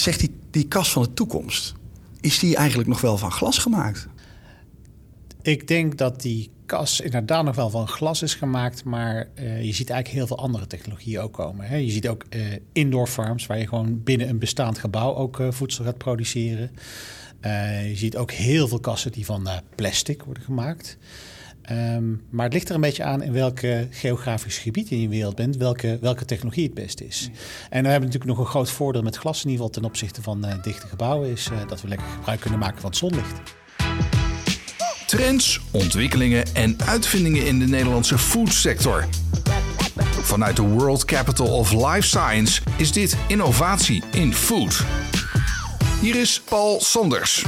Zegt die, die kas van de toekomst, is die eigenlijk nog wel van glas gemaakt? Ik denk dat die kas inderdaad nog wel van glas is gemaakt, maar uh, je ziet eigenlijk heel veel andere technologieën ook komen. Hè. Je ziet ook uh, indoor farms, waar je gewoon binnen een bestaand gebouw ook uh, voedsel gaat produceren. je ziet ook heel veel kassen die van plastic worden gemaakt. Um, maar het ligt er een beetje aan in welke geografisch gebied je in je wereld bent, welke, welke technologie het beste is. En we hebben natuurlijk nog een groot voordeel met glas in ieder geval ten opzichte van dichte gebouwen, is dat we lekker gebruik kunnen maken van het zonlicht. Trends, ontwikkelingen en uitvindingen in de Nederlandse foodsector. Vanuit de World Capital of Life Science is dit innovatie in food. Hier is Paul Sanders.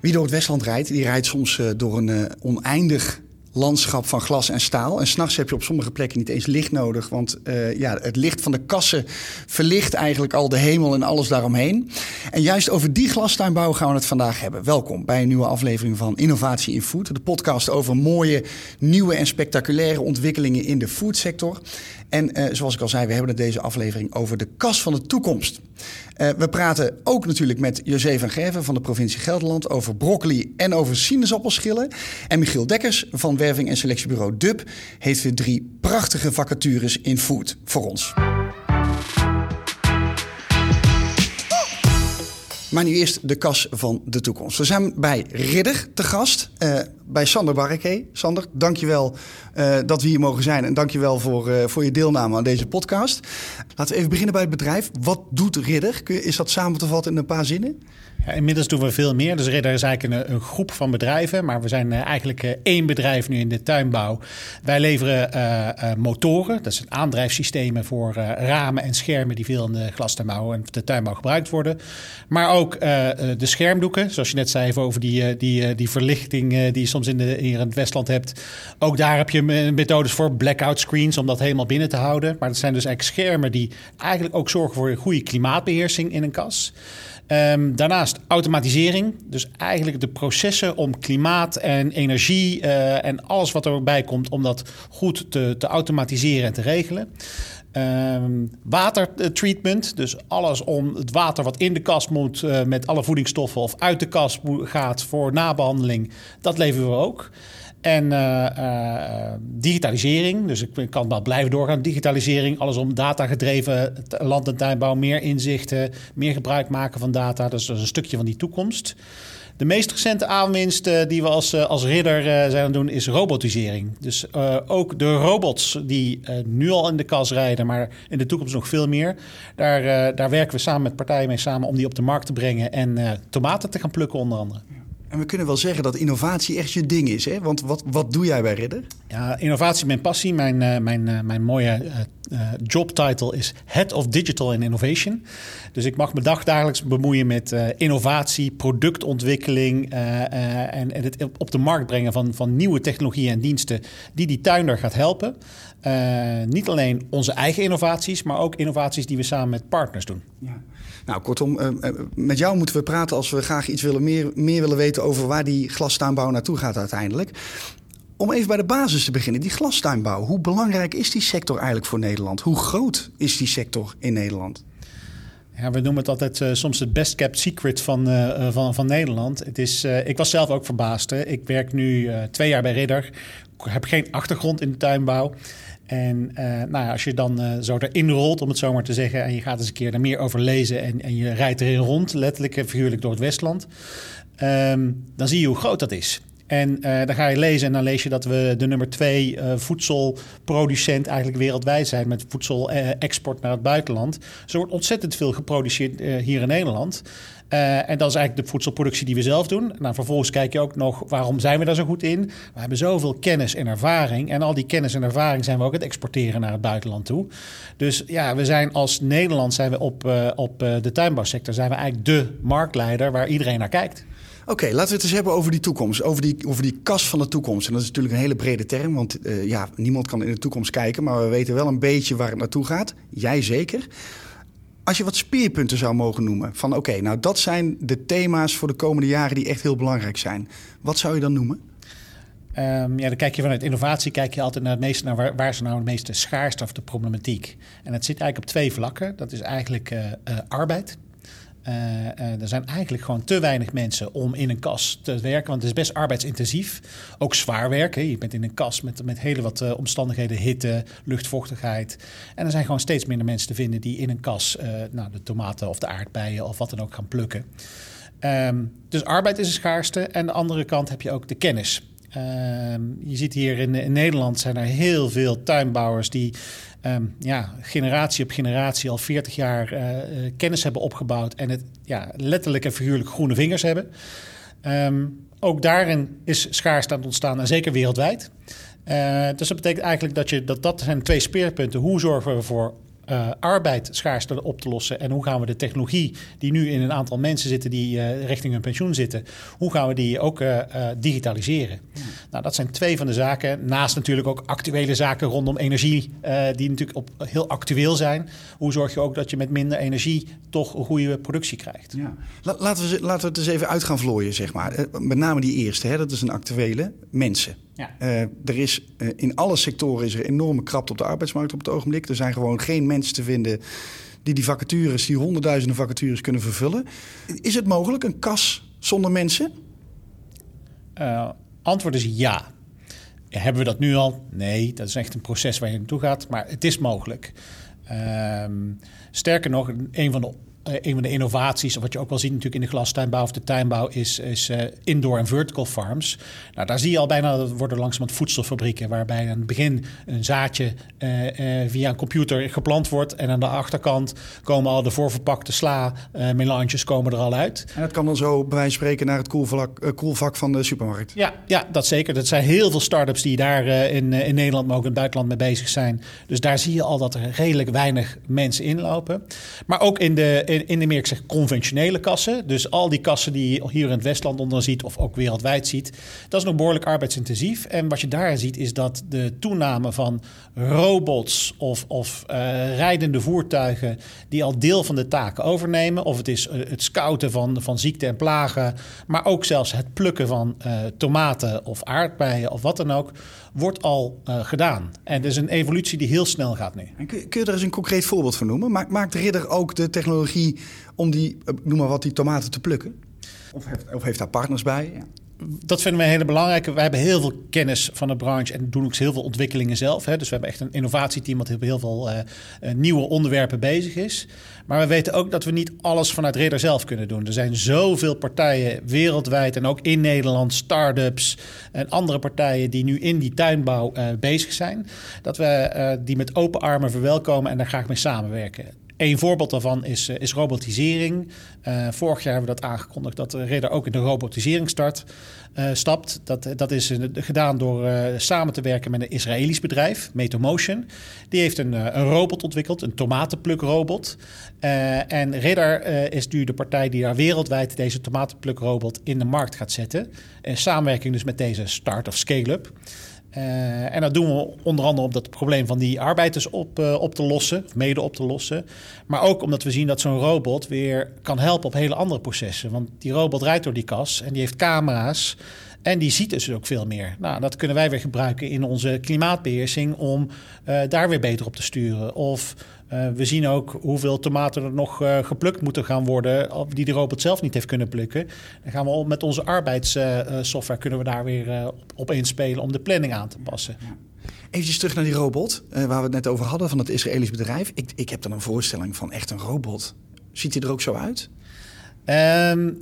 Wie door het Westland rijdt, die rijdt soms eh, door een uh, oneindig landschap van glas en staal. En s'nachts heb je op sommige plekken niet eens licht nodig. Want uh, ja, het licht van de kassen verlicht eigenlijk al de hemel en alles daaromheen. En juist over die glastuinbouw gaan we het vandaag hebben. Welkom bij een nieuwe aflevering van Innovatie in Food. De podcast over mooie, nieuwe en spectaculaire ontwikkelingen in de foodsector. En uh, zoals ik al zei, we hebben het deze aflevering over de kas van de toekomst. Uh, we praten ook natuurlijk met José van Gerven van de provincie Gelderland over broccoli en over sinaasappelschillen. En Michiel Dekkers van werving- en selectiebureau DUB heeft weer drie prachtige vacatures in food voor ons. Maar nu eerst de kas van de toekomst. We zijn bij Ridder te gast, uh, bij Sander Barreke. Sander, dankjewel uh, dat we hier mogen zijn en dankjewel voor, uh, voor je deelname aan deze podcast. Laten we even beginnen bij het bedrijf. Wat doet Ridder? Is dat samen te vatten in een paar zinnen? Inmiddels doen we veel meer. Dus Ridder is eigenlijk een, een groep van bedrijven. Maar we zijn uh, eigenlijk uh, één bedrijf nu in de tuinbouw. Wij leveren uh, motoren. Dat zijn aandrijfsystemen voor ramen en schermen... die veel in de glastuinbouw en de tuinbouw gebruikt worden. Maar ook de schermdoeken. Zoals je net zei over die, die, die verlichting... die je soms in, hier in het Westland hebt. Ook daar heb je methodes voor blackout screens... om dat helemaal binnen te houden. Maar dat zijn dus eigenlijk schermen... die eigenlijk ook zorgen voor een goede klimaatbeheersing in een kas. Um, daarnaast automatisering. Dus eigenlijk de processen om klimaat en energie uh, en alles wat erbij komt, om dat goed te, te automatiseren en te regelen. Um, watertreatment, dus alles om het water wat in de kast moet uh, met alle voedingsstoffen of uit de kast gaat voor nabehandeling, dat leveren we ook. En uh, uh, digitalisering, dus ik kan wel blijven doorgaan. Digitalisering, alles om datagedreven land- en tuinbouw, meer inzichten, meer gebruik maken van data. Dus dat is een stukje van die toekomst. De meest recente aanwinst uh, die we als, als ridder zijn aan het doen is robotisering. Dus ook de robots die nu al in de kas rijden, maar in de toekomst nog veel meer. Daar, daar werken we samen met partijen mee samen om die op de markt te brengen en tomaten te gaan plukken onder andere. En we kunnen wel zeggen dat innovatie echt je ding is. Hè? Want wat, wat doe jij bij Ridder? Ja, innovatie is mijn passie. Mijn, uh, mijn, uh, mijn mooie uh, jobtitle is Head of Digital and Innovation. Dus ik mag me dagdagelijks bemoeien met innovatie, productontwikkeling... en, en het op de markt brengen van, van nieuwe technologieën en diensten... die die tuinder gaat helpen. niet alleen onze eigen innovaties, maar ook innovaties die we samen met partners doen. Ja. Nou, kortom, uh, met jou moeten we praten als we graag iets willen meer, meer willen weten over waar die glastuinbouw naartoe gaat uiteindelijk. Om even bij de basis te beginnen, die glastuinbouw. Hoe belangrijk is die sector eigenlijk voor Nederland? Hoe groot is die sector in Nederland? Ja, we noemen het altijd uh, soms het best kept secret van, van, van Nederland. Het is, ik was zelf ook verbaasd. Hè. Ik werk nu twee jaar bij Ridder. Ik heb geen achtergrond in de tuinbouw. En uh, nou ja, als je dan uh, zo erin rolt, om het zo maar te zeggen, en je gaat eens een keer er meer over lezen en, en je rijdt erin rond, letterlijk en figuurlijk door het Westland, um, dan zie je hoe groot dat is. En uh, dan ga je lezen en dan lees je dat we de nummer twee voedselproducent eigenlijk wereldwijd zijn met voedselexport naar het buitenland. Dus er wordt ontzettend veel geproduceerd hier in Nederland. Uh, en dat is eigenlijk de voedselproductie die we zelf doen. Nou, vervolgens kijk je ook nog waarom zijn we daar zo goed in. We hebben zoveel kennis en ervaring. En al die kennis en ervaring zijn we ook het exporteren naar het buitenland toe. Dus ja, we zijn als Nederland zijn we op, uh, op uh, de tuinbouwsector zijn we eigenlijk de marktleider waar iedereen naar kijkt. Oké, laten we het eens hebben over die toekomst, over die, over die kas van de toekomst. En dat is natuurlijk een hele brede term, want ja, niemand kan in de toekomst kijken, maar we weten wel een beetje waar het naartoe gaat. Jij zeker. Als je wat speerpunten zou mogen noemen, van oké, nou dat zijn de thema's voor de komende jaren die echt heel belangrijk zijn. Wat zou je dan noemen? Um, ja, dan kijk je vanuit innovatie kijk je altijd naar het meeste naar waar, is nou de meeste schaarste of de problematiek. En het zit eigenlijk op twee vlakken. Dat is eigenlijk uh, uh, arbeid. Uh, er zijn eigenlijk gewoon te weinig mensen om in een kas te werken. Want het is best arbeidsintensief. Ook zwaar werken. Je bent in een kas met, met hele wat uh, omstandigheden. Hitte, luchtvochtigheid. En er zijn gewoon steeds minder mensen te vinden die in een kas nou, de tomaten of de aardbeien of wat dan ook gaan plukken. Um, dus arbeid is een schaarste. En aan de andere kant heb je ook de kennis. Um, je ziet hier in, Nederland zijn er heel veel tuinbouwers die um, ja, generatie op generatie al 40 jaar uh, kennis hebben opgebouwd en het ja, letterlijk en figuurlijk groene vingers hebben. Um, ook daarin is schaarste aan het ontstaan en zeker wereldwijd. Uh, dus dat betekent eigenlijk dat, je, dat dat zijn twee speerpunten. Hoe zorgen we voor uh, arbeid schaarste op te lossen? En hoe gaan we de technologie die nu in een aantal mensen zitten die uh, richting hun pensioen zitten, hoe gaan we die ook uh, digitaliseren? Ja. Nou, dat zijn twee van de zaken. Naast natuurlijk ook actuele zaken rondom energie, die natuurlijk op, heel actueel zijn. Hoe zorg je ook dat je met minder energie toch een goede productie krijgt? Ja. Laten, we, laten we het eens even uit gaan vlooien, zeg maar. Met name die eerste, hè, dat is een actuele mensen. Ja. Uh, er is uh, in alle sectoren is er enorme krapte op de arbeidsmarkt op het ogenblik. Er zijn gewoon geen mensen te vinden die die vacatures, die honderdduizenden vacatures kunnen vervullen. Is het mogelijk, een kas zonder mensen? Uh, antwoord is ja. Hebben we dat nu al? Nee, dat is echt een proces waar je naartoe gaat, maar het is mogelijk. Um, sterker nog, een van de een van de innovaties, wat je ook wel ziet natuurlijk in de glastuinbouw of de tuinbouw, is, is uh, indoor en vertical farms. Nou, daar zie je al bijna, dat worden langzamerhand voedselfabrieken, waarbij aan het begin een zaadje uh, via een computer geplant wordt en aan de achterkant komen al de voorverpakte sla melanges komen er al uit. En dat kan dan zo bij wijze van spreken naar het koelvak, koelvak van de supermarkt? Ja, ja, dat zeker. Dat zijn heel veel start-ups die daar in, in Nederland, maar ook in het buitenland mee bezig zijn. Dus daar zie je al dat er redelijk weinig mensen inlopen. Maar ook in de in, de meer zeg, conventionele kassen. Dus al die kassen die je hier in het Westland onder ziet of ook wereldwijd ziet, dat is nog behoorlijk arbeidsintensief. En wat je daar ziet is dat de toename van robots of, of uh, rijdende voertuigen die al deel van de taken overnemen, of het is uh, het scouten van, van ziekte en plagen, maar ook zelfs het plukken van uh, tomaten of aardbeien of wat dan ook, wordt al gedaan. En dat is een evolutie die heel snel gaat nu. En kun, kun je er eens een concreet voorbeeld van noemen? Maakt, maakt Ridder ook de technologie om die, noem maar wat, die tomaten te plukken? Of heeft, of heeft daar partners bij? Ja. Dat vinden we een hele belangrijke. We hebben heel veel kennis van de branche en doen ook heel veel ontwikkelingen zelf. Hè. Dus we hebben echt een innovatieteam wat heel veel uh, uh, nieuwe onderwerpen bezig is. Maar we weten ook dat we niet alles vanuit Ridder zelf kunnen doen. Er zijn zoveel partijen wereldwijd en ook in Nederland, start-ups en andere partijen die nu in die tuinbouw uh, bezig zijn. Dat we die met open armen verwelkomen en daar graag mee samenwerken. Een voorbeeld daarvan is, is robotisering. Uh, vorig jaar hebben we dat aangekondigd dat de Ridder ook in de robotisering start, uh, stapt. Dat, dat is gedaan door samen te werken met een Israëlisch bedrijf, Metomotion. Die heeft een, een robot ontwikkeld, een tomatenplukrobot. en Ridder is nu de partij die daar wereldwijd deze tomatenplukrobot in de markt gaat zetten. In samenwerking dus met deze start- of scale-up. Uh, en dat doen we onder andere om dat probleem van die arbeiders op, uh, op te lossen, of mede op te lossen. Maar ook omdat we zien dat zo'n robot weer kan helpen op hele andere processen. Want die robot rijdt door die kas en die heeft camera's. En die ziet dus ook veel meer. Nou, dat kunnen wij weer gebruiken in onze klimaatbeheersing om uh, daar weer beter op te sturen. Of uh, we zien ook hoeveel tomaten er nog uh, geplukt moeten gaan worden, die de robot zelf niet heeft kunnen plukken. Dan gaan we met onze arbeidssoftware kunnen we daar weer op, op inspelen om de planning aan te passen. Even terug naar die robot, waar we het net over hadden, van het Israëlisch bedrijf. Ik, ik heb dan een voorstelling van echt een robot. Ziet hij er ook zo uit? Um,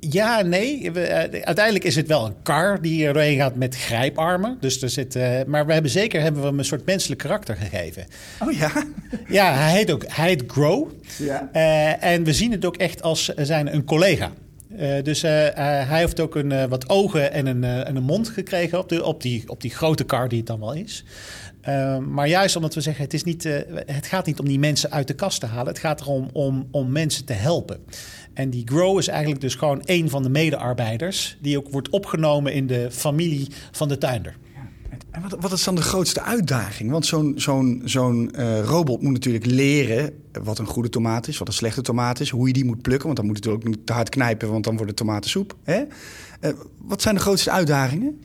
ja, nee. We, uh, uiteindelijk is het wel een kar die er doorheen gaat met grijparmen. Dus er zit, uh, maar we hebben zeker hebben we hem een soort menselijk karakter gegeven. Oh ja? Ja, hij heet ook hij heet Grow. Ja. Uh, en we zien het ook echt als zijn een collega. Dus hij heeft ook een, wat ogen en een, en een mond gekregen op, de, op, die, op die grote kar die het dan wel is. Maar juist omdat we zeggen, het, is niet, het gaat niet om die mensen uit de kast te halen. Het gaat erom om, om mensen te helpen. En die Grow is eigenlijk dus gewoon een van de medearbeiders... die ook wordt opgenomen in de familie van de tuinder. Wat, wat, is dan de grootste uitdaging? Want zo'n uh, robot moet natuurlijk leren wat een goede tomaat is, wat een slechte tomaat is, hoe je die moet plukken. Want dan moet het ook niet te hard knijpen, want dan wordt het tomatensoep. Hè? Uh, wat zijn de grootste uitdagingen?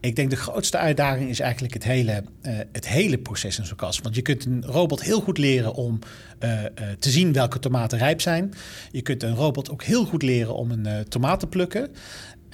Ik denk de grootste uitdaging is eigenlijk het hele, uh, het hele proces in zo'n kast. Want je kunt een robot heel goed leren om te zien welke tomaten rijp zijn. Je kunt een robot ook heel goed leren om een tomaat te plukken.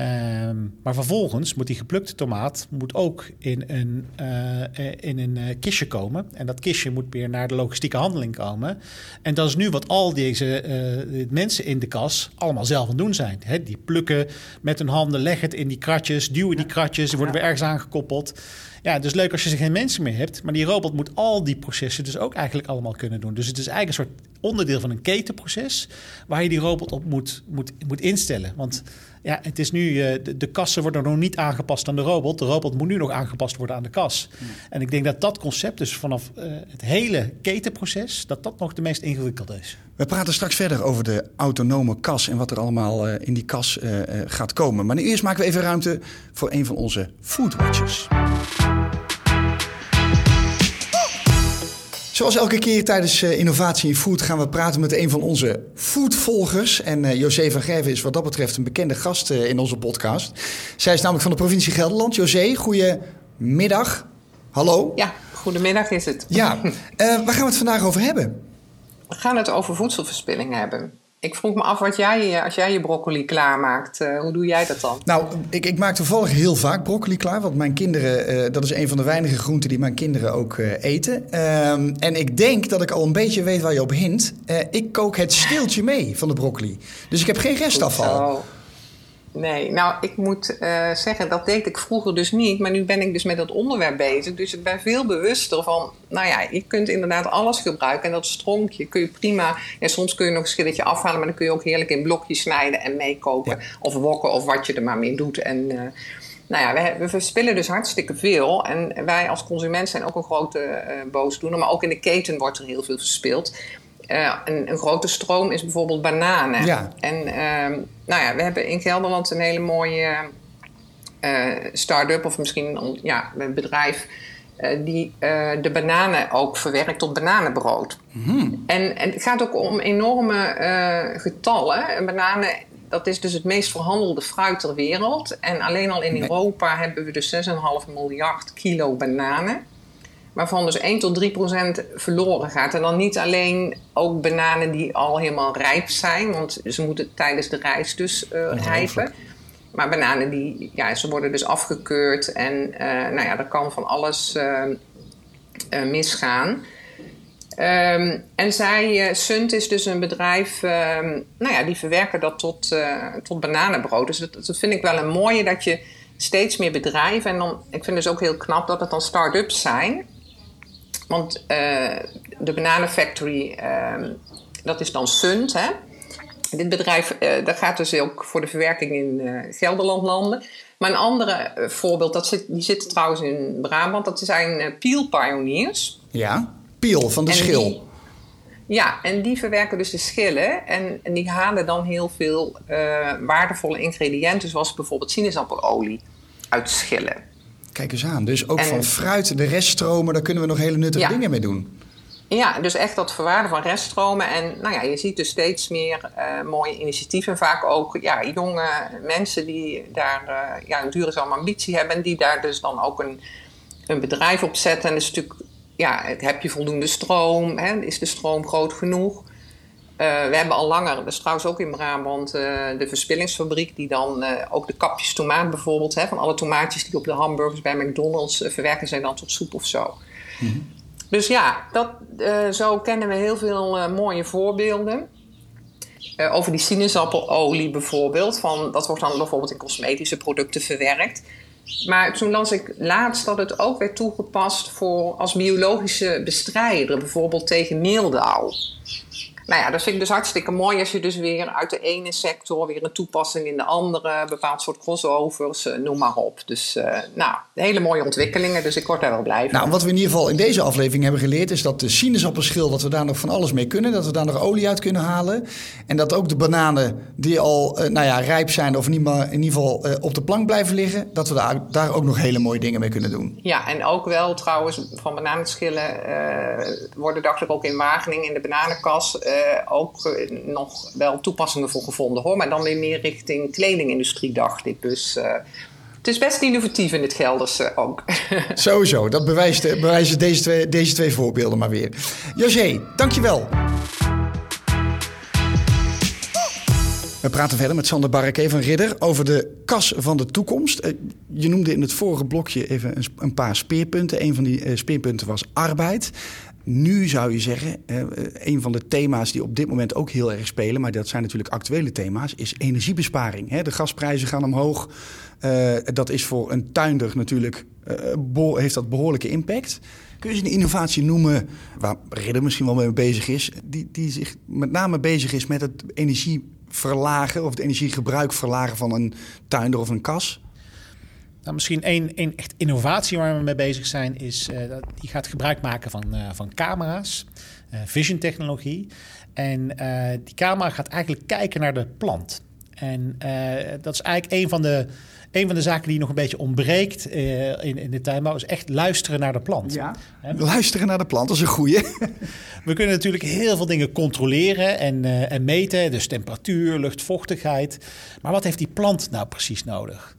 Um, maar vervolgens moet die geplukte tomaat moet ook in een, uh, in een uh, kistje komen. En dat kistje moet weer naar de logistieke handeling komen. En dat is nu wat al deze uh, mensen in de kas allemaal zelf aan het doen zijn. He, die plukken met hun handen, leggen het in die kratjes, duwen die kratjes, worden weer ergens aangekoppeld. Ja, dus leuk als je geen mensen meer hebt. Maar die robot moet al die processen dus ook eigenlijk allemaal kunnen doen. Dus het is eigenlijk een soort onderdeel van een ketenproces... waar je die robot op moet, moet, moet instellen. Want ja, het is nu, uh, de, de, kassen worden nog niet aangepast aan de robot. De robot moet nu nog aangepast worden aan de kas. En ik denk dat dat concept dus vanaf uh, het hele ketenproces... dat dat nog de meest ingewikkelde is. We praten straks verder over de autonome kas... en wat er allemaal uh, in die kas gaat komen. Maar nu eerst maken we even ruimte voor een van onze foodwatchers. Zoals elke keer tijdens uh, Innovatie in Food gaan we praten met een van onze foodvolgers. En uh, José van Gerven is wat dat betreft een bekende gast uh, in onze podcast. Zij is namelijk van de provincie Gelderland. José, goedemiddag. Hallo. Ja, goedemiddag is het. Ja, waar gaan we het vandaag over hebben? We gaan het over voedselverspilling hebben. Ik vroeg me af wat jij, als jij je broccoli klaarmaakt, uh, hoe doe jij dat dan? Nou, ik, ik maak toevallig heel vaak broccoli klaar. Want mijn kinderen, uh, dat is een van de weinige groenten die mijn kinderen ook uh, eten. Ehm, en ik denk dat ik al een beetje weet waar je op hint. ik kook het steeltje mee van de broccoli. Dus ik heb geen restafval. Nee, nou, ik moet uh, zeggen, dat deed ik vroeger dus niet. Maar nu ben ik dus met dat onderwerp bezig. Dus ik ben veel bewuster van, nou ja, je kunt inderdaad alles gebruiken. En dat stronkje kun je prima, ja, soms kun je nog een schilletje afhalen. Maar dan kun je ook heerlijk in blokjes snijden en meekopen. Ja. Of wokken of wat je er maar mee doet. En uh, nou ja, we, we, verspillen dus hartstikke veel. En wij als consument zijn ook een grote uh, boosdoener. Maar ook in de keten wordt er heel veel verspild. Uh, een, een, grote stroom is bijvoorbeeld bananen. Ja. En uh, nou ja, we hebben in Gelderland een hele mooie uh, start-up of misschien een, ja, een bedrijf uh, die de bananen ook verwerkt tot bananenbrood. Mm. En, en, het gaat ook om enorme getallen. Bananen, dat is dus het meest verhandelde fruit ter wereld. En alleen al in nee. Europa hebben we dus 6,5 miljard kilo bananen waarvan dus 1 tot 3 procent verloren gaat. En dan niet alleen ook bananen die al helemaal rijp zijn, want ze moeten tijdens de reis dus uh, rijpen. Maar bananen die, ja, ze worden dus afgekeurd en uh, nou ja, er kan van alles uh, misgaan. Um, en zij, Sunt is dus een bedrijf, um, nou ja, die verwerken dat tot, tot bananenbrood. Dus dat, dat vind ik wel een mooie dat je steeds meer bedrijven, en dan, ik vind dus ook heel knap dat het dan start-ups zijn, want uh, de bananenfactory, uh, dat is dan Sunt. Hè? Dit bedrijf uh, dat gaat dus ook voor de verwerking in Gelderland landen. Maar een andere voorbeeld, dat zit, die zit trouwens in Brabant, dat zijn Peel Pioneers. Ja, Peel van de en schil. Die, ja, en die verwerken dus de schillen en, en die halen dan heel veel waardevolle ingrediënten, zoals bijvoorbeeld sinaasappelelolie uit schillen. Kijk eens aan. Dus ook en, van fruit, de reststromen, daar kunnen we nog hele nuttige ja. dingen mee doen. Ja, dus echt dat verwaarden van reststromen. En nou ja, je ziet dus steeds meer uh, mooie initiatieven. Vaak ook ja, jonge mensen die daar uh, ja, een duurzame ambitie hebben. En die daar dus dan ook een, een bedrijf op zetten. En dat is natuurlijk, ja, heb je voldoende stroom? Hè? Is de stroom groot genoeg? Uh, we hebben al langer, dat is trouwens ook in Brabant, uh, de verspillingsfabriek die dan uh, ook de kapjes tomaat bijvoorbeeld, hè, van alle tomaatjes die op de hamburgers bij McDonald's verwerken zijn dan tot soep of zo. Mm -hmm. Dus ja, dat, zo kennen we heel veel mooie voorbeelden. over die sinaasappelelolie bijvoorbeeld, van, dat wordt dan bijvoorbeeld in cosmetische producten verwerkt. Maar toen las ik laatst dat het ook werd toegepast voor als biologische bestrijder, bijvoorbeeld tegen meeldauw. Nou ja, dat vind ik dus hartstikke mooi als je dus weer uit de ene sector weer een toepassing in de andere, bepaald soort crossovers, uh, noem maar op. Dus uh, nou, hele mooie ontwikkelingen, dus ik word daar wel blij van. Nou, wat we in ieder geval in deze aflevering hebben geleerd is dat de sinaasappelschil, dat we daar nog van alles mee kunnen, dat we daar nog olie uit kunnen halen. En dat ook de bananen die al, uh, nou ja, rijp zijn of in ieder geval op de plank blijven liggen, dat we daar, daar ook nog hele mooie dingen mee kunnen doen. Ja, en ook wel trouwens van bananenschillen worden dacht ik ook in Wageningen in de bananenkas ook uh, nog wel toepassingen voor gevonden hoor. Maar dan weer meer richting kledingindustrie, dacht ik. Dus uh, Het is best innovatief in het Gelderse ook. Sowieso, dat bewijst, bewijzen deze twee, deze twee voorbeelden maar weer. José, dankjewel. We praten verder met Sander Barreke van Ridder over de kas van de toekomst. Eh, je noemde in het vorige blokje even een paar speerpunten. Een van die eh, speerpunten was arbeid. Nu zou je zeggen, eh, een van de thema's die op dit moment ook heel erg spelen, maar dat zijn natuurlijk actuele thema's, is energiebesparing. De gasprijzen gaan omhoog. Dat is voor een tuinder natuurlijk, heeft dat behoorlijke impact. Kun je eens een innovatie noemen waar Ridder misschien wel mee bezig is, die, die zich met name bezig is met het energie verlagen of het energiegebruik verlagen van een tuinder of een kas? Nou, misschien één, één echt innovatie waar we mee bezig zijn, is uh, die gaat gebruik maken van, uh, van camera's, uh, vision technologie. En die camera gaat eigenlijk kijken naar de plant. En dat is eigenlijk een van de een van de zaken die nog een beetje ontbreekt uh, in, in de tuinbouw is echt luisteren naar de plant. Ja, luisteren naar de plant, dat is een goeie. We kunnen natuurlijk heel veel dingen controleren en, uh, en meten. Dus temperatuur, luchtvochtigheid. Maar wat heeft die plant nou precies nodig?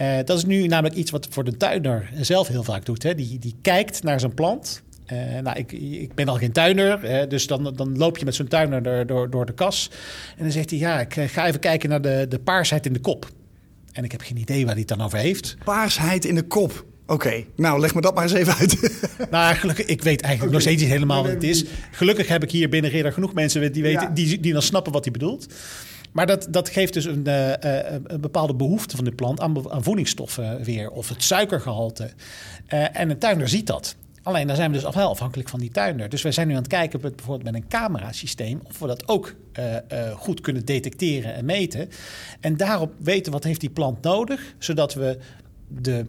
Uh, dat is nu namelijk iets wat voor de tuiner zelf heel vaak doet. Hè? Die, die kijkt naar zijn plant. Uh, nou, ik, ik, ben al geen tuiner, dus dan, dan loop je met zo'n tuiner door, door, door de kas. En dan zegt hij, ja, ik ga even kijken naar de, de paarsheid in de kop. En ik heb geen idee waar hij het dan over heeft. Paarsheid in de kop. Oké, nou leg me dat maar eens even uit. nou, gelukkig, ik weet eigenlijk nog steeds niet helemaal wat het is. Gelukkig heb ik hier binnen Ridder genoeg mensen die, weten, die, die dan snappen wat hij bedoelt. Maar dat, dat geeft dus een, uh, een bepaalde behoefte van de plant aan, voedingsstoffen weer. Of het suikergehalte. Uh, en een tuinder ziet dat. Alleen dan zijn we dus wel afhankelijk van die tuinder. Dus wij zijn nu aan het kijken bijvoorbeeld met een camerasysteem of we dat ook goed kunnen detecteren en meten. En daarop weten wat heeft die plant nodig, zodat we de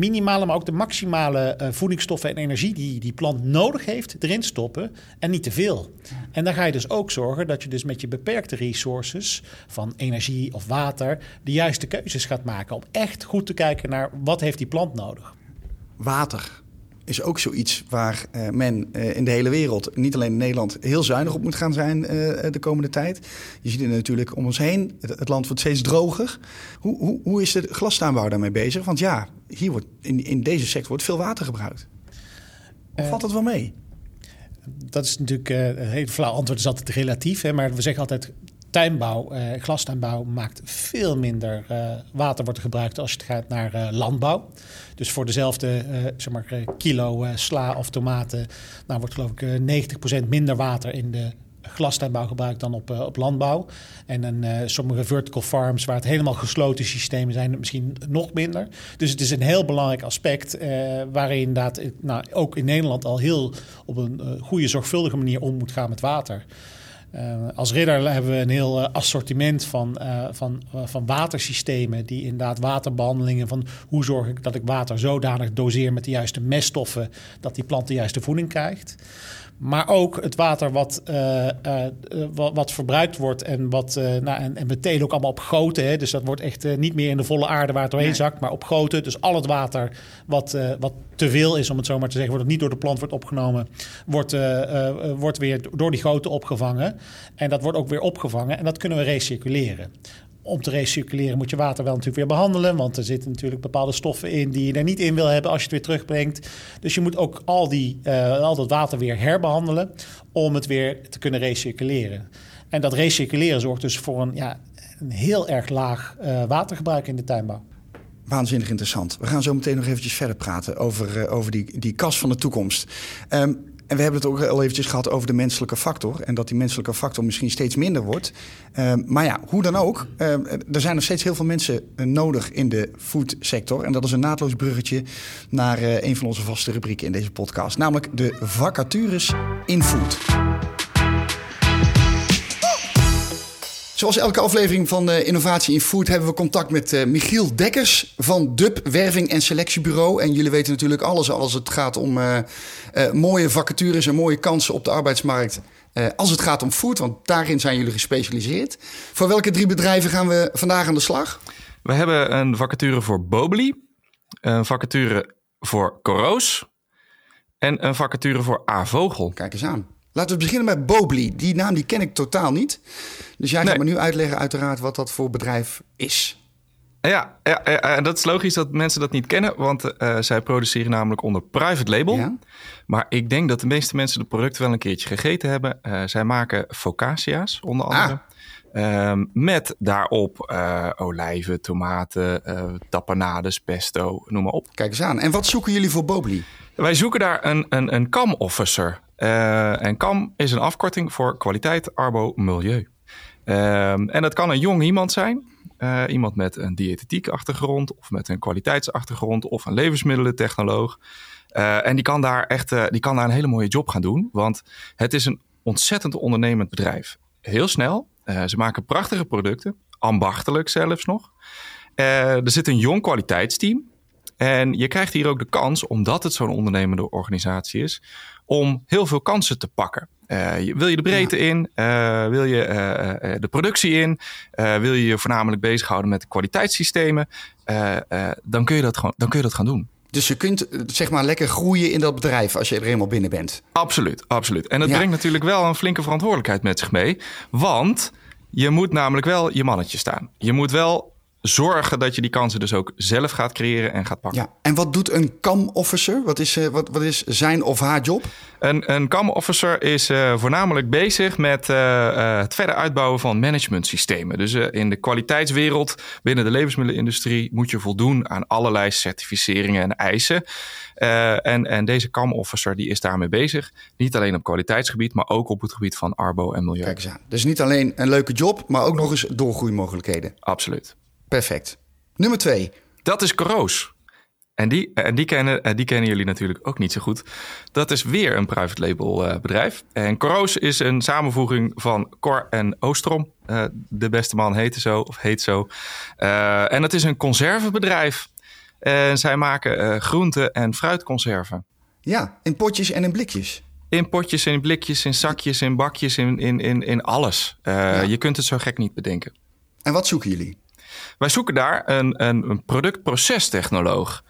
minimale, maar ook de maximale uh, voedingsstoffen en energie die die plant nodig heeft, erin stoppen en niet te veel. En dan ga je dus ook zorgen dat je dus met je beperkte resources van energie of water de juiste keuzes gaat maken om echt goed te kijken naar wat heeft die plant nodig. Water is ook zoiets waar uh, men uh, in de hele wereld, niet alleen in Nederland, heel zuinig op moet gaan zijn de komende tijd. Je ziet het natuurlijk om ons heen. Het, het, land wordt steeds droger. Hoe, hoe, hoe is de glastuinbouw daarmee bezig? Want ja, hier wordt, in, in deze sector wordt veel water gebruikt. Of valt dat wel mee? Dat is natuurlijk een hele flauw antwoord, is altijd relatief. Hè? Maar we zeggen altijd, tuinbouw, uh, glastuinbouw maakt veel minder uh, water wordt gebruikt als het gaat naar landbouw. Dus voor dezelfde zeg maar, kilo sla of tomaten nou, wordt geloof ik 90% minder water in de glastuinbouw gebruikt dan op, op landbouw. En in sommige vertical farms waar het helemaal gesloten systemen zijn, misschien nog minder. Dus het is een heel belangrijk aspect waarin inderdaad nou, ook in Nederland al heel op een goede zorgvuldige manier om moet gaan met water. Als ridder hebben we een heel assortiment van, van, van watersystemen. Die inderdaad waterbehandelingen van hoe zorg ik dat ik water zodanig doseer met de juiste meststoffen. dat die plant de juiste voeding krijgt. Maar ook het water wat, uh, uh, wat, wat, verbruikt wordt en wat uh, nou, en, en meteen ook allemaal op goten. Hè? Dus dat wordt echt niet meer in de volle aarde waar het doorheen nee. zakt, maar op goten. Dus al het water wat, wat te veel is, om het zo maar te zeggen, wordt niet door de plant wordt opgenomen, wordt, wordt weer door die goten opgevangen. En dat wordt ook weer opgevangen en dat kunnen we recirculeren om te recirculeren moet je water wel natuurlijk weer behandelen. Want er zitten natuurlijk bepaalde stoffen in die je er niet in wil hebben als je het weer terugbrengt. Dus je moet ook al, die, uh, al dat water weer herbehandelen om het weer te kunnen recirculeren. En dat recirculeren zorgt dus voor een, ja, een heel erg laag uh, watergebruik in de tuinbouw. Waanzinnig interessant. We gaan zo meteen nog eventjes verder praten over, uh, over die, die kas van de toekomst. Um, en we hebben het ook al eventjes gehad over de menselijke factor. En dat die menselijke factor misschien steeds minder wordt. Uh, maar ja, hoe dan ook. Uh, er zijn nog steeds heel veel mensen uh, nodig in de foodsector. En dat is een naadloos bruggetje naar een van onze vaste rubrieken in deze podcast. Namelijk de vacatures in food. Zoals elke aflevering van uh, Innovatie in Food hebben we contact met uh, Michiel Dekkers van DUB Werving en Selectiebureau. En jullie weten natuurlijk alles als het gaat om uh, mooie vacatures en mooie kansen op de arbeidsmarkt. als het gaat om food, want daarin zijn jullie gespecialiseerd. Voor welke drie bedrijven gaan we vandaag aan de slag? We hebben een vacature voor Bobely, een vacature voor Coroos en een vacature voor A-Vogel. Kijk eens aan. Laten we beginnen met Bobly. Die naam die ken ik totaal niet. Dus jij gaat nee. me nu uitleggen uiteraard wat dat voor bedrijf is. Ja, ja, ja, en dat is logisch dat mensen dat niet kennen, want uh, zij produceren namelijk onder private label. Ja. Maar ik denk dat de meeste mensen de producten wel een keertje gegeten hebben. Uh, zij maken focaccia's, onder andere. Ah. Um, met daarop uh, olijven, tomaten, tapenades, pesto, noem maar op. Kijk eens aan. En wat zoeken jullie voor Bobli? Wij zoeken daar een, een, een CAM officer. En CAM is een afkorting voor kwaliteit, arbo, milieu. Um, en dat kan een jong iemand zijn. Uh, iemand met een diëtetiek achtergrond of met een kwaliteitsachtergrond of een levensmiddelentechnoloog. Uh, en die kan daar echt die kan daar een hele mooie job gaan doen. Want het is een ontzettend ondernemend bedrijf. Heel snel. ze maken prachtige producten. Ambachtelijk zelfs nog. er zit een jong kwaliteitsteam. En je krijgt hier ook de kans, omdat het zo'n ondernemende organisatie is, om heel veel kansen te pakken. Uh, wil je de breedte in? Uh, wil je uh, de productie in? wil je je voornamelijk bezighouden met de kwaliteitssystemen? dan, kun je dat gewoon, dan kun je dat gaan doen. Dus je kunt zeg maar lekker groeien in dat bedrijf als je er eenmaal binnen bent. Absoluut, absoluut. En dat brengt natuurlijk wel een flinke verantwoordelijkheid met zich mee. Want je moet namelijk wel je mannetje staan. Je moet wel zorgen dat je die kansen dus ook zelf gaat creëren en gaat pakken. Ja, en wat doet een CAM-officer? Wat is, uh, wat, wat is zijn of haar job? Een, een CAM-officer is uh, voornamelijk bezig met uh, het verder uitbouwen van managementsystemen. Dus in de kwaliteitswereld binnen de levensmiddelenindustrie moet je voldoen aan allerlei certificeringen en eisen. en, en deze CAM-officer die is daarmee bezig. Niet alleen op kwaliteitsgebied, maar ook op het gebied van arbo en milieu. Kijk eens aan. Dus niet alleen een leuke job, maar ook nog eens doorgroeimogelijkheden. Absoluut. Perfect. Nummer twee. Dat is Coroos. En die, en die, kennen, die kennen jullie natuurlijk ook niet zo goed. Dat is weer een private label uh, bedrijf. En Coroos is een samenvoeging van Cor en Oostrom. Uh, de beste man heette zo, of heet zo. Uh, en dat is een conservebedrijf. En zij maken groente- en fruitconserven. Ja, in potjes en in blikjes. In potjes, in blikjes, in zakjes, in bakjes, in, in, in, in alles. Ja. Je kunt het zo gek niet bedenken. En wat zoeken jullie? Wij zoeken daar een, een, een productprocestechnoloog.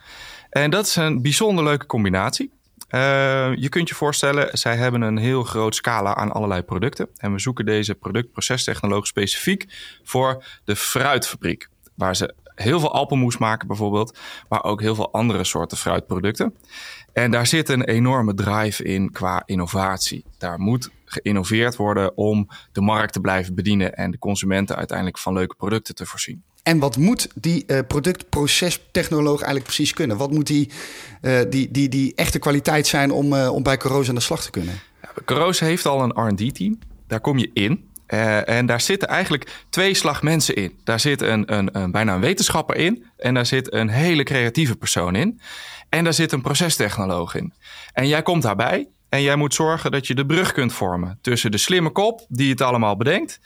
En dat is een bijzonder leuke combinatie. Uh, je kunt je voorstellen, zij hebben een heel groot scala aan allerlei producten. En we zoeken deze productprocestechnoloog specifiek voor de fruitfabriek. Waar ze heel veel appelmoes maken bijvoorbeeld, maar ook heel veel andere soorten fruitproducten. En daar zit een enorme drive in qua innovatie. Daar moet geïnnoveerd worden om de markt te blijven bedienen en de consumenten uiteindelijk van leuke producten te voorzien. En wat moet die uh, productprocestechnoloog eigenlijk precies kunnen? Wat moet die, uh, die, die, die echte kwaliteit zijn om, uh, om bij Caroos aan de slag te kunnen? Caroos heeft al een R&D-team. Daar kom je in. en daar zitten eigenlijk twee slag mensen in. Daar zit een, een, een, bijna een wetenschapper in. En daar zit een hele creatieve persoon in. En daar zit een procestechnoloog in. En jij komt daarbij. En jij moet zorgen dat je de brug kunt vormen tussen de slimme kop die het allemaal bedenkt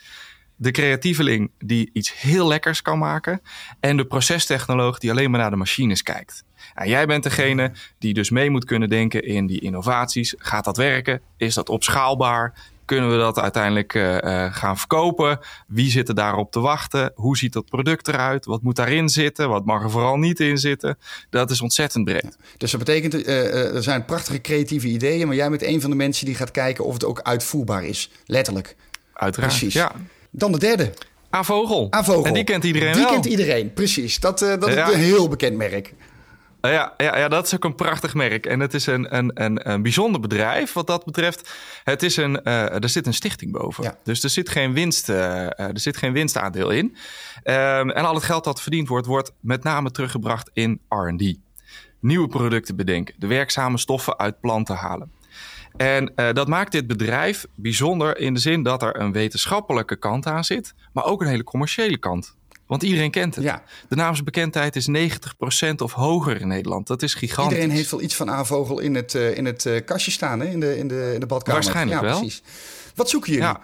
de creatieveling die iets heel lekkers kan maken. En de procestechnoloog die alleen maar naar de machines kijkt. En jij bent degene die dus mee moet kunnen denken in die innovaties. Gaat dat werken? Is dat opschaalbaar? Kunnen we dat uiteindelijk uh, uh, gaan verkopen? Wie zit er daarop te wachten? Hoe ziet dat product eruit? Wat moet daarin zitten? Wat mag er vooral niet in zitten? Dat is ontzettend breed. Dus dat betekent, uh, er zijn prachtige creatieve ideeën, maar jij bent een van de mensen die gaat kijken of het ook uitvoerbaar is. Letterlijk. Uiteraard. Precies. Ja. Dan de derde. A-vogel. A-vogel. En die kent iedereen die wel. Die kent iedereen, precies. Dat, uh, dat ja. is een heel bekend merk. Ja, ja, ja, dat is ook een prachtig merk. En het is een, een, een, een bijzonder bedrijf wat dat betreft. Het is een, uh, er zit een stichting boven. Ja. Dus er zit geen, winst, uh, er zit geen winstaandeel in. Um, en al het geld dat verdiend wordt, wordt met name teruggebracht in R&D. Nieuwe producten bedenken. De werkzame stoffen uit planten halen. En uh, dat maakt dit bedrijf bijzonder in de zin dat er een wetenschappelijke kant aan zit, maar ook een hele commerciële kant. Want iedereen kent het. Ja. De naamsbekendheid is 90% of hoger in Nederland. Dat is gigantisch. Iedereen heeft wel iets van A-vogel in het, uh, in het uh, kastje staan, hè? In, de, in, de, in de badkamer. Waarschijnlijk ja, wel. Precies. Wat zoeken jullie? Ja.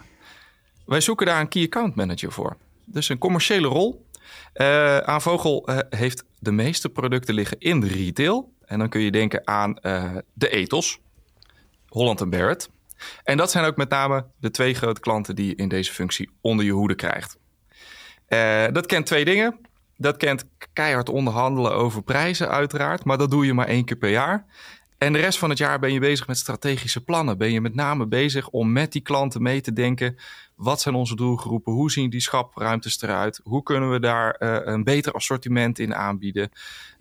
Wij zoeken daar een key account manager voor. Dus een commerciële rol. Uh, A-vogel heeft de meeste producten liggen in de retail. En dan kun je denken aan de ethos. Holland en Barrett. En dat zijn ook met name de twee grote klanten die je in deze functie onder je hoede krijgt. Uh, dat kent twee dingen. Dat kent keihard onderhandelen over prijzen uiteraard, maar dat doe je maar één keer per jaar. En de rest van het jaar ben je bezig met strategische plannen. Ben je met name bezig om met die klanten mee te denken. Wat zijn onze doelgroepen? Hoe zien die schapruimtes eruit? Hoe kunnen we daar uh, een beter assortiment in aanbieden?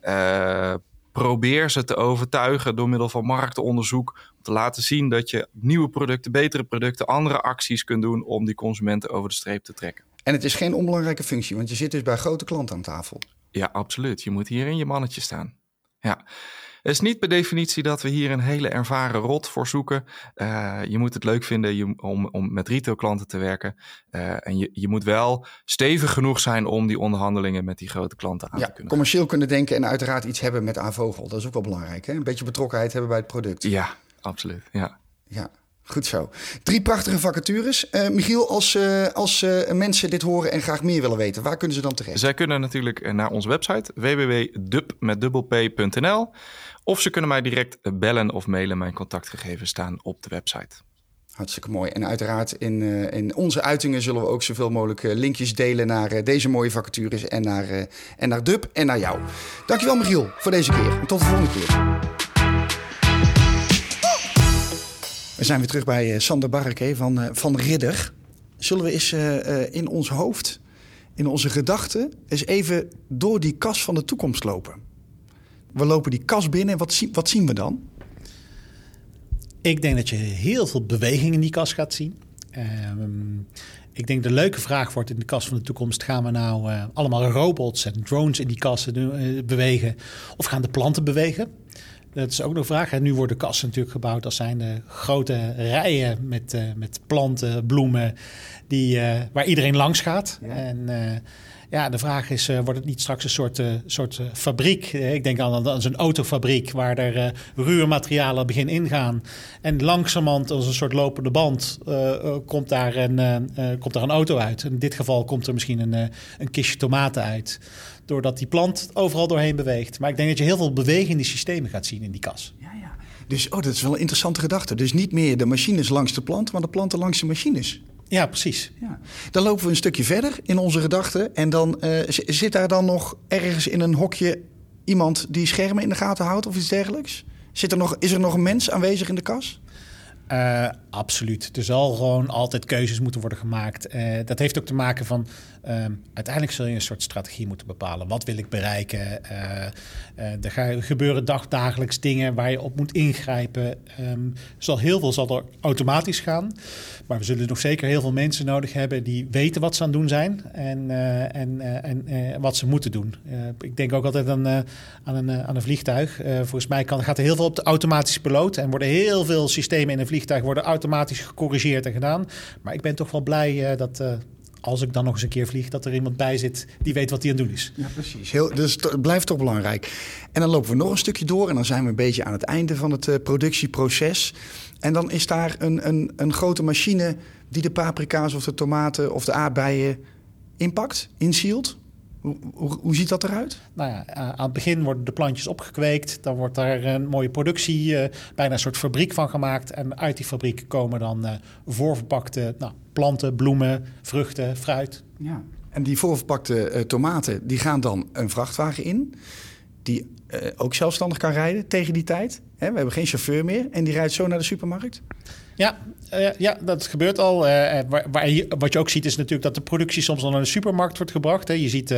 Uh, probeer ze te overtuigen door middel van marktonderzoek. Te laten zien dat je nieuwe producten, betere producten, andere acties kunt doen om die consumenten over de streep te trekken. En het is geen onbelangrijke functie, want je zit dus bij grote klanten aan tafel. Ja, absoluut. Je moet hier in je mannetje staan. Ja. Het is niet per definitie dat we hier een hele ervaren rot voor zoeken. Uh, je moet het leuk vinden om, om met retailklanten te werken. Uh, en je, je moet wel stevig genoeg zijn om die onderhandelingen met die grote klanten aan ja, te kunnen. Commercieel kunnen denken en uiteraard iets hebben met Avogel. Dat is ook wel belangrijk. Hè? Een beetje betrokkenheid hebben bij het product. Ja, absoluut. Ja. Ja. Goed zo. Drie prachtige vacatures. Uh, Michiel, als, uh, als uh, mensen dit horen en graag meer willen weten, waar kunnen ze dan terecht? Zij kunnen natuurlijk naar onze website www.dub.nl of ze kunnen mij direct bellen of mailen. Mijn contactgegevens staan op de website. Hartstikke mooi. En uiteraard in, in onze uitingen zullen we ook zoveel mogelijk linkjes delen naar deze mooie vacatures en naar, en naar Dub en naar jou. Dankjewel Michiel voor deze keer. En tot de volgende keer. We zijn weer terug bij Sander Barke van, van Ridder. Zullen we eens in ons hoofd, in onze gedachten, eens even door die kas van de toekomst lopen? We lopen die kas binnen. Wat, zien, wat zien we dan? Ik denk dat je heel veel beweging in die kas gaat zien. Um, ik denk de leuke vraag wordt in de kas van de toekomst: gaan we nou allemaal robots en drones in die kassen bewegen? Of gaan de planten bewegen? Dat is ook nog een vraag. Nu worden kassen natuurlijk gebouwd als zijn de grote rijen met, uh, met planten, bloemen, die, waar iedereen langs gaat. Ja. En ja, de vraag is, uh, wordt het niet straks een soort, uh, soort uh, fabriek? ik denk aan, aan zo'n autofabriek waar er ruwe begin ingaan. En langzamerhand als een soort lopende band komt, daar een, komt daar een auto uit. In dit geval komt er misschien een, een kistje tomaten uit. Doordat die plant overal doorheen beweegt. Maar ik denk dat je heel veel die systemen gaat zien in die kas. Ja, ja. Dus oh, dat is wel een interessante gedachte. Dus niet meer de machines langs de plant, maar de planten langs de machines. Ja, precies. Ja. Dan lopen we een stukje verder in onze gedachten. En dan uh, zit daar dan nog ergens in een hokje iemand die schermen in de gaten houdt of iets dergelijks? Zit er nog, is er nog een mens aanwezig in de kas? Uh, absoluut. Er zal gewoon altijd keuzes moeten worden gemaakt. Uh, dat heeft ook te maken van... Uh, uiteindelijk zul je een soort strategie moeten bepalen. Wat wil ik bereiken? er gebeuren dagdagelijks dingen waar je op moet ingrijpen. Um, zal heel veel zal er automatisch gaan. Maar we zullen nog zeker heel veel mensen nodig hebben... die weten wat ze aan het doen zijn en, en, en wat ze moeten doen. ik denk ook altijd aan, aan, een, aan een vliegtuig. volgens mij kan, gaat er heel veel op de automatische piloot... en worden heel veel systemen in een vliegtuig worden automatisch gecorrigeerd en gedaan. Maar ik ben toch wel blij dat. Als ik dan nog eens een keer vlieg, dat er iemand bij zit die weet wat hij aan het doen is. Ja, precies. Heel, dus het blijft toch belangrijk. En dan lopen we nog een stukje door en dan zijn we een beetje aan het einde van het uh, productieproces. En dan is daar een, een, een grote machine die de paprika's of de tomaten of de aardbeien inpakt, inzielt. Hoe, hoe, hoe, ziet dat eruit? Nou ja, aan het begin worden de plantjes opgekweekt. Dan wordt daar een mooie productie, uh, bijna een soort fabriek van gemaakt. En uit die fabriek komen dan uh, voorverpakte nou, planten, bloemen, vruchten, fruit. Ja. En die voorverpakte uh, tomaten die gaan dan een vrachtwagen in. Die ook zelfstandig kan rijden tegen die tijd. Hè, we hebben geen chauffeur meer. En die rijdt zo naar de supermarkt. Ja, uh, ja, dat gebeurt al. Uh, waar, waar wat je ook ziet is natuurlijk dat de productie soms al naar de supermarkt wordt gebracht. Hè. Je ziet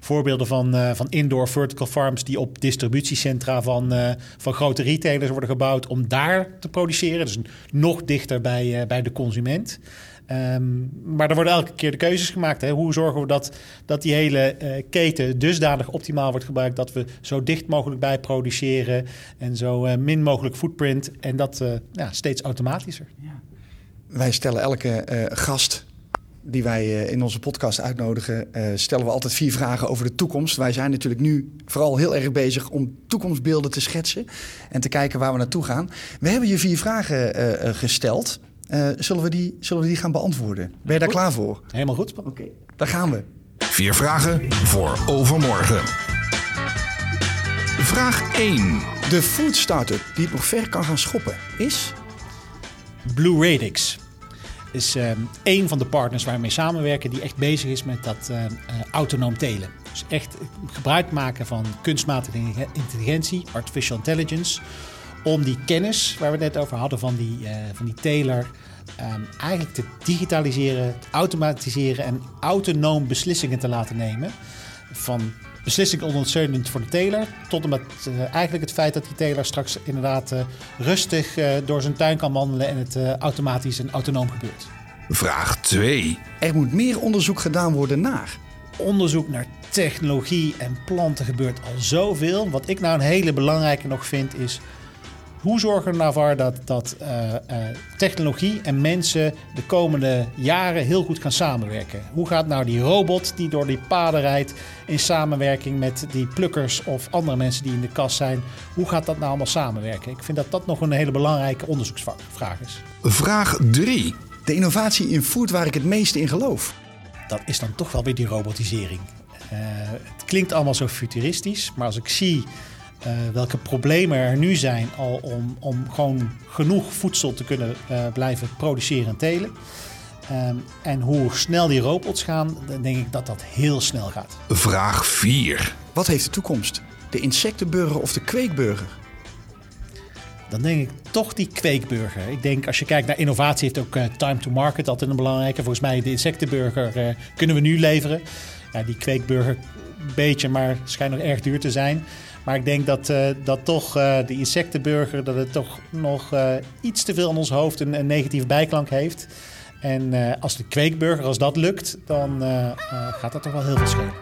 voorbeelden van, van indoor vertical farms die op distributiecentra van, van grote retailers worden gebouwd om daar te produceren. Dus nog dichter bij, bij de consument. Um, maar er worden elke keer de keuzes gemaakt. Hè. Hoe zorgen we dat, dat die hele uh, keten dusdanig optimaal wordt gebruikt... dat we zo dicht mogelijk bij produceren en zo uh, min mogelijk footprint... en dat uh, ja, steeds automatischer. Ja. Wij stellen elke gast die wij in onze podcast uitnodigen... stellen we altijd vier vragen over de toekomst. Wij zijn natuurlijk nu vooral heel erg bezig om toekomstbeelden te schetsen... en te kijken waar we naartoe gaan. We hebben je vier vragen gesteld... Uh, zullen, we die, zullen we die gaan beantwoorden? Ben je daar klaar voor? Helemaal goed. Oké, okay. daar gaan we. Vier vragen voor overmorgen. Vraag 1. De food startup die het nog ver kan gaan schoppen is? Blue Radix is uh, een van de partners waar we mee samenwerken die echt bezig is met dat uh, uh, autonoom telen. Dus echt gebruik maken van kunstmatige intelligentie, artificial intelligence, om die kennis waar we het net over hadden van die, uh, van die teler um, eigenlijk te digitaliseren, te automatiseren en autonoom beslissingen te laten nemen. Van beslissing ondersteunend voor de teler tot en met uh, eigenlijk het feit dat die teler straks inderdaad uh, rustig door zijn tuin kan wandelen en het automatisch en autonoom gebeurt. Vraag 2. Er moet meer onderzoek gedaan worden naar. Onderzoek naar technologie en planten gebeurt al zoveel. Wat ik nou een hele belangrijke nog vind is... hoe zorgen we nou voor dat, dat uh, uh, technologie en mensen de komende jaren heel goed gaan samenwerken? Hoe gaat nou die robot die door die paden rijdt in samenwerking met die plukkers of andere mensen die in de kast zijn... hoe gaat dat nou allemaal samenwerken? Ik vind dat dat nog een hele belangrijke onderzoeksvraag is. Vraag 3. De innovatie in food waar ik het meeste in geloof. Dat is dan toch wel weer die robotisering. Uh, het klinkt allemaal zo futuristisch, maar als ik zie uh, welke problemen er nu zijn al om, om gewoon genoeg voedsel te kunnen uh, blijven produceren en telen. Um, en hoe snel die robots gaan, dan denk ik dat dat heel snel gaat. Vraag 4. Wat heeft de toekomst? De insectenburger of de kweekburger? Dan denk ik toch die kweekburger. Ik denk als je kijkt naar innovatie, heeft ook uh, time to market altijd een belangrijke. Volgens mij de insectenburger kunnen we nu leveren ja, die kweekburger een beetje, maar schijnt nog erg duur te zijn. Maar ik denk dat, uh, dat toch uh, de insectenburger, dat het toch nog uh, iets te veel aan ons hoofd een, een negatieve bijklank heeft. En als de kweekburger, als dat lukt, dan gaat dat toch wel heel veel schelen.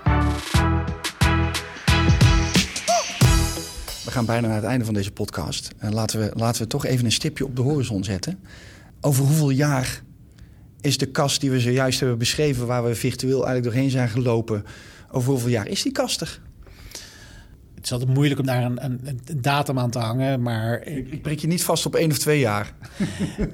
We gaan bijna naar het einde van deze podcast. En laten we, laten we toch even een stipje op de horizon zetten. Over hoeveel jaar is de kast die we zojuist hebben beschreven, waar we virtueel eigenlijk doorheen zijn gelopen, over hoeveel jaar is die kastig? Het is altijd moeilijk om daar een, een, een datum aan te hangen, maar... Ik, ik prik je niet vast op één of twee jaar.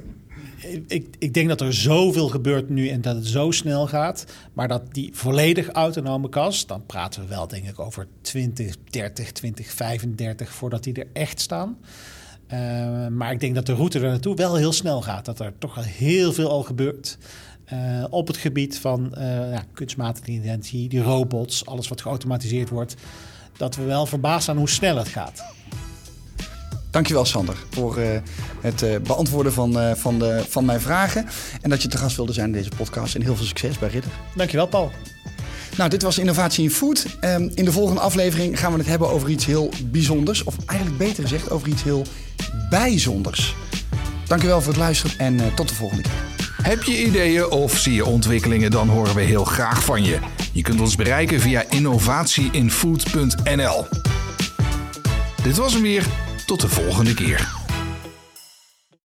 ik, ik, denk dat er zoveel gebeurt nu en dat het zo snel gaat. Maar dat die volledig autonome kast, dan praten we wel denk ik over 2030, 2035 voordat die er echt staan. Uh, maar ik denk dat de route er naartoe wel heel snel gaat. Dat er toch al heel veel al gebeurt. Uh, op het gebied van uh, ja, kunstmatige intelligentie, die robots, alles wat geautomatiseerd wordt. Dat we wel verbaasd zijn hoe snel het gaat. Dankjewel Sander voor het beantwoorden van, van, de, van mijn vragen. En dat je te gast wilde zijn in deze podcast. En heel veel succes bij Ridder. Dankjewel Paul. Nou, dit was Innovatie in Food. Um, in de volgende aflevering gaan we het hebben over iets heel bijzonders. Of eigenlijk beter gezegd, over iets heel bijzonders. Dankjewel voor het luisteren en uh, tot de volgende keer. Heb je ideeën of zie je ontwikkelingen, dan horen we heel graag van je. Je kunt ons bereiken via innovatieinfood.nl. Dit was hem weer. Tot de volgende keer.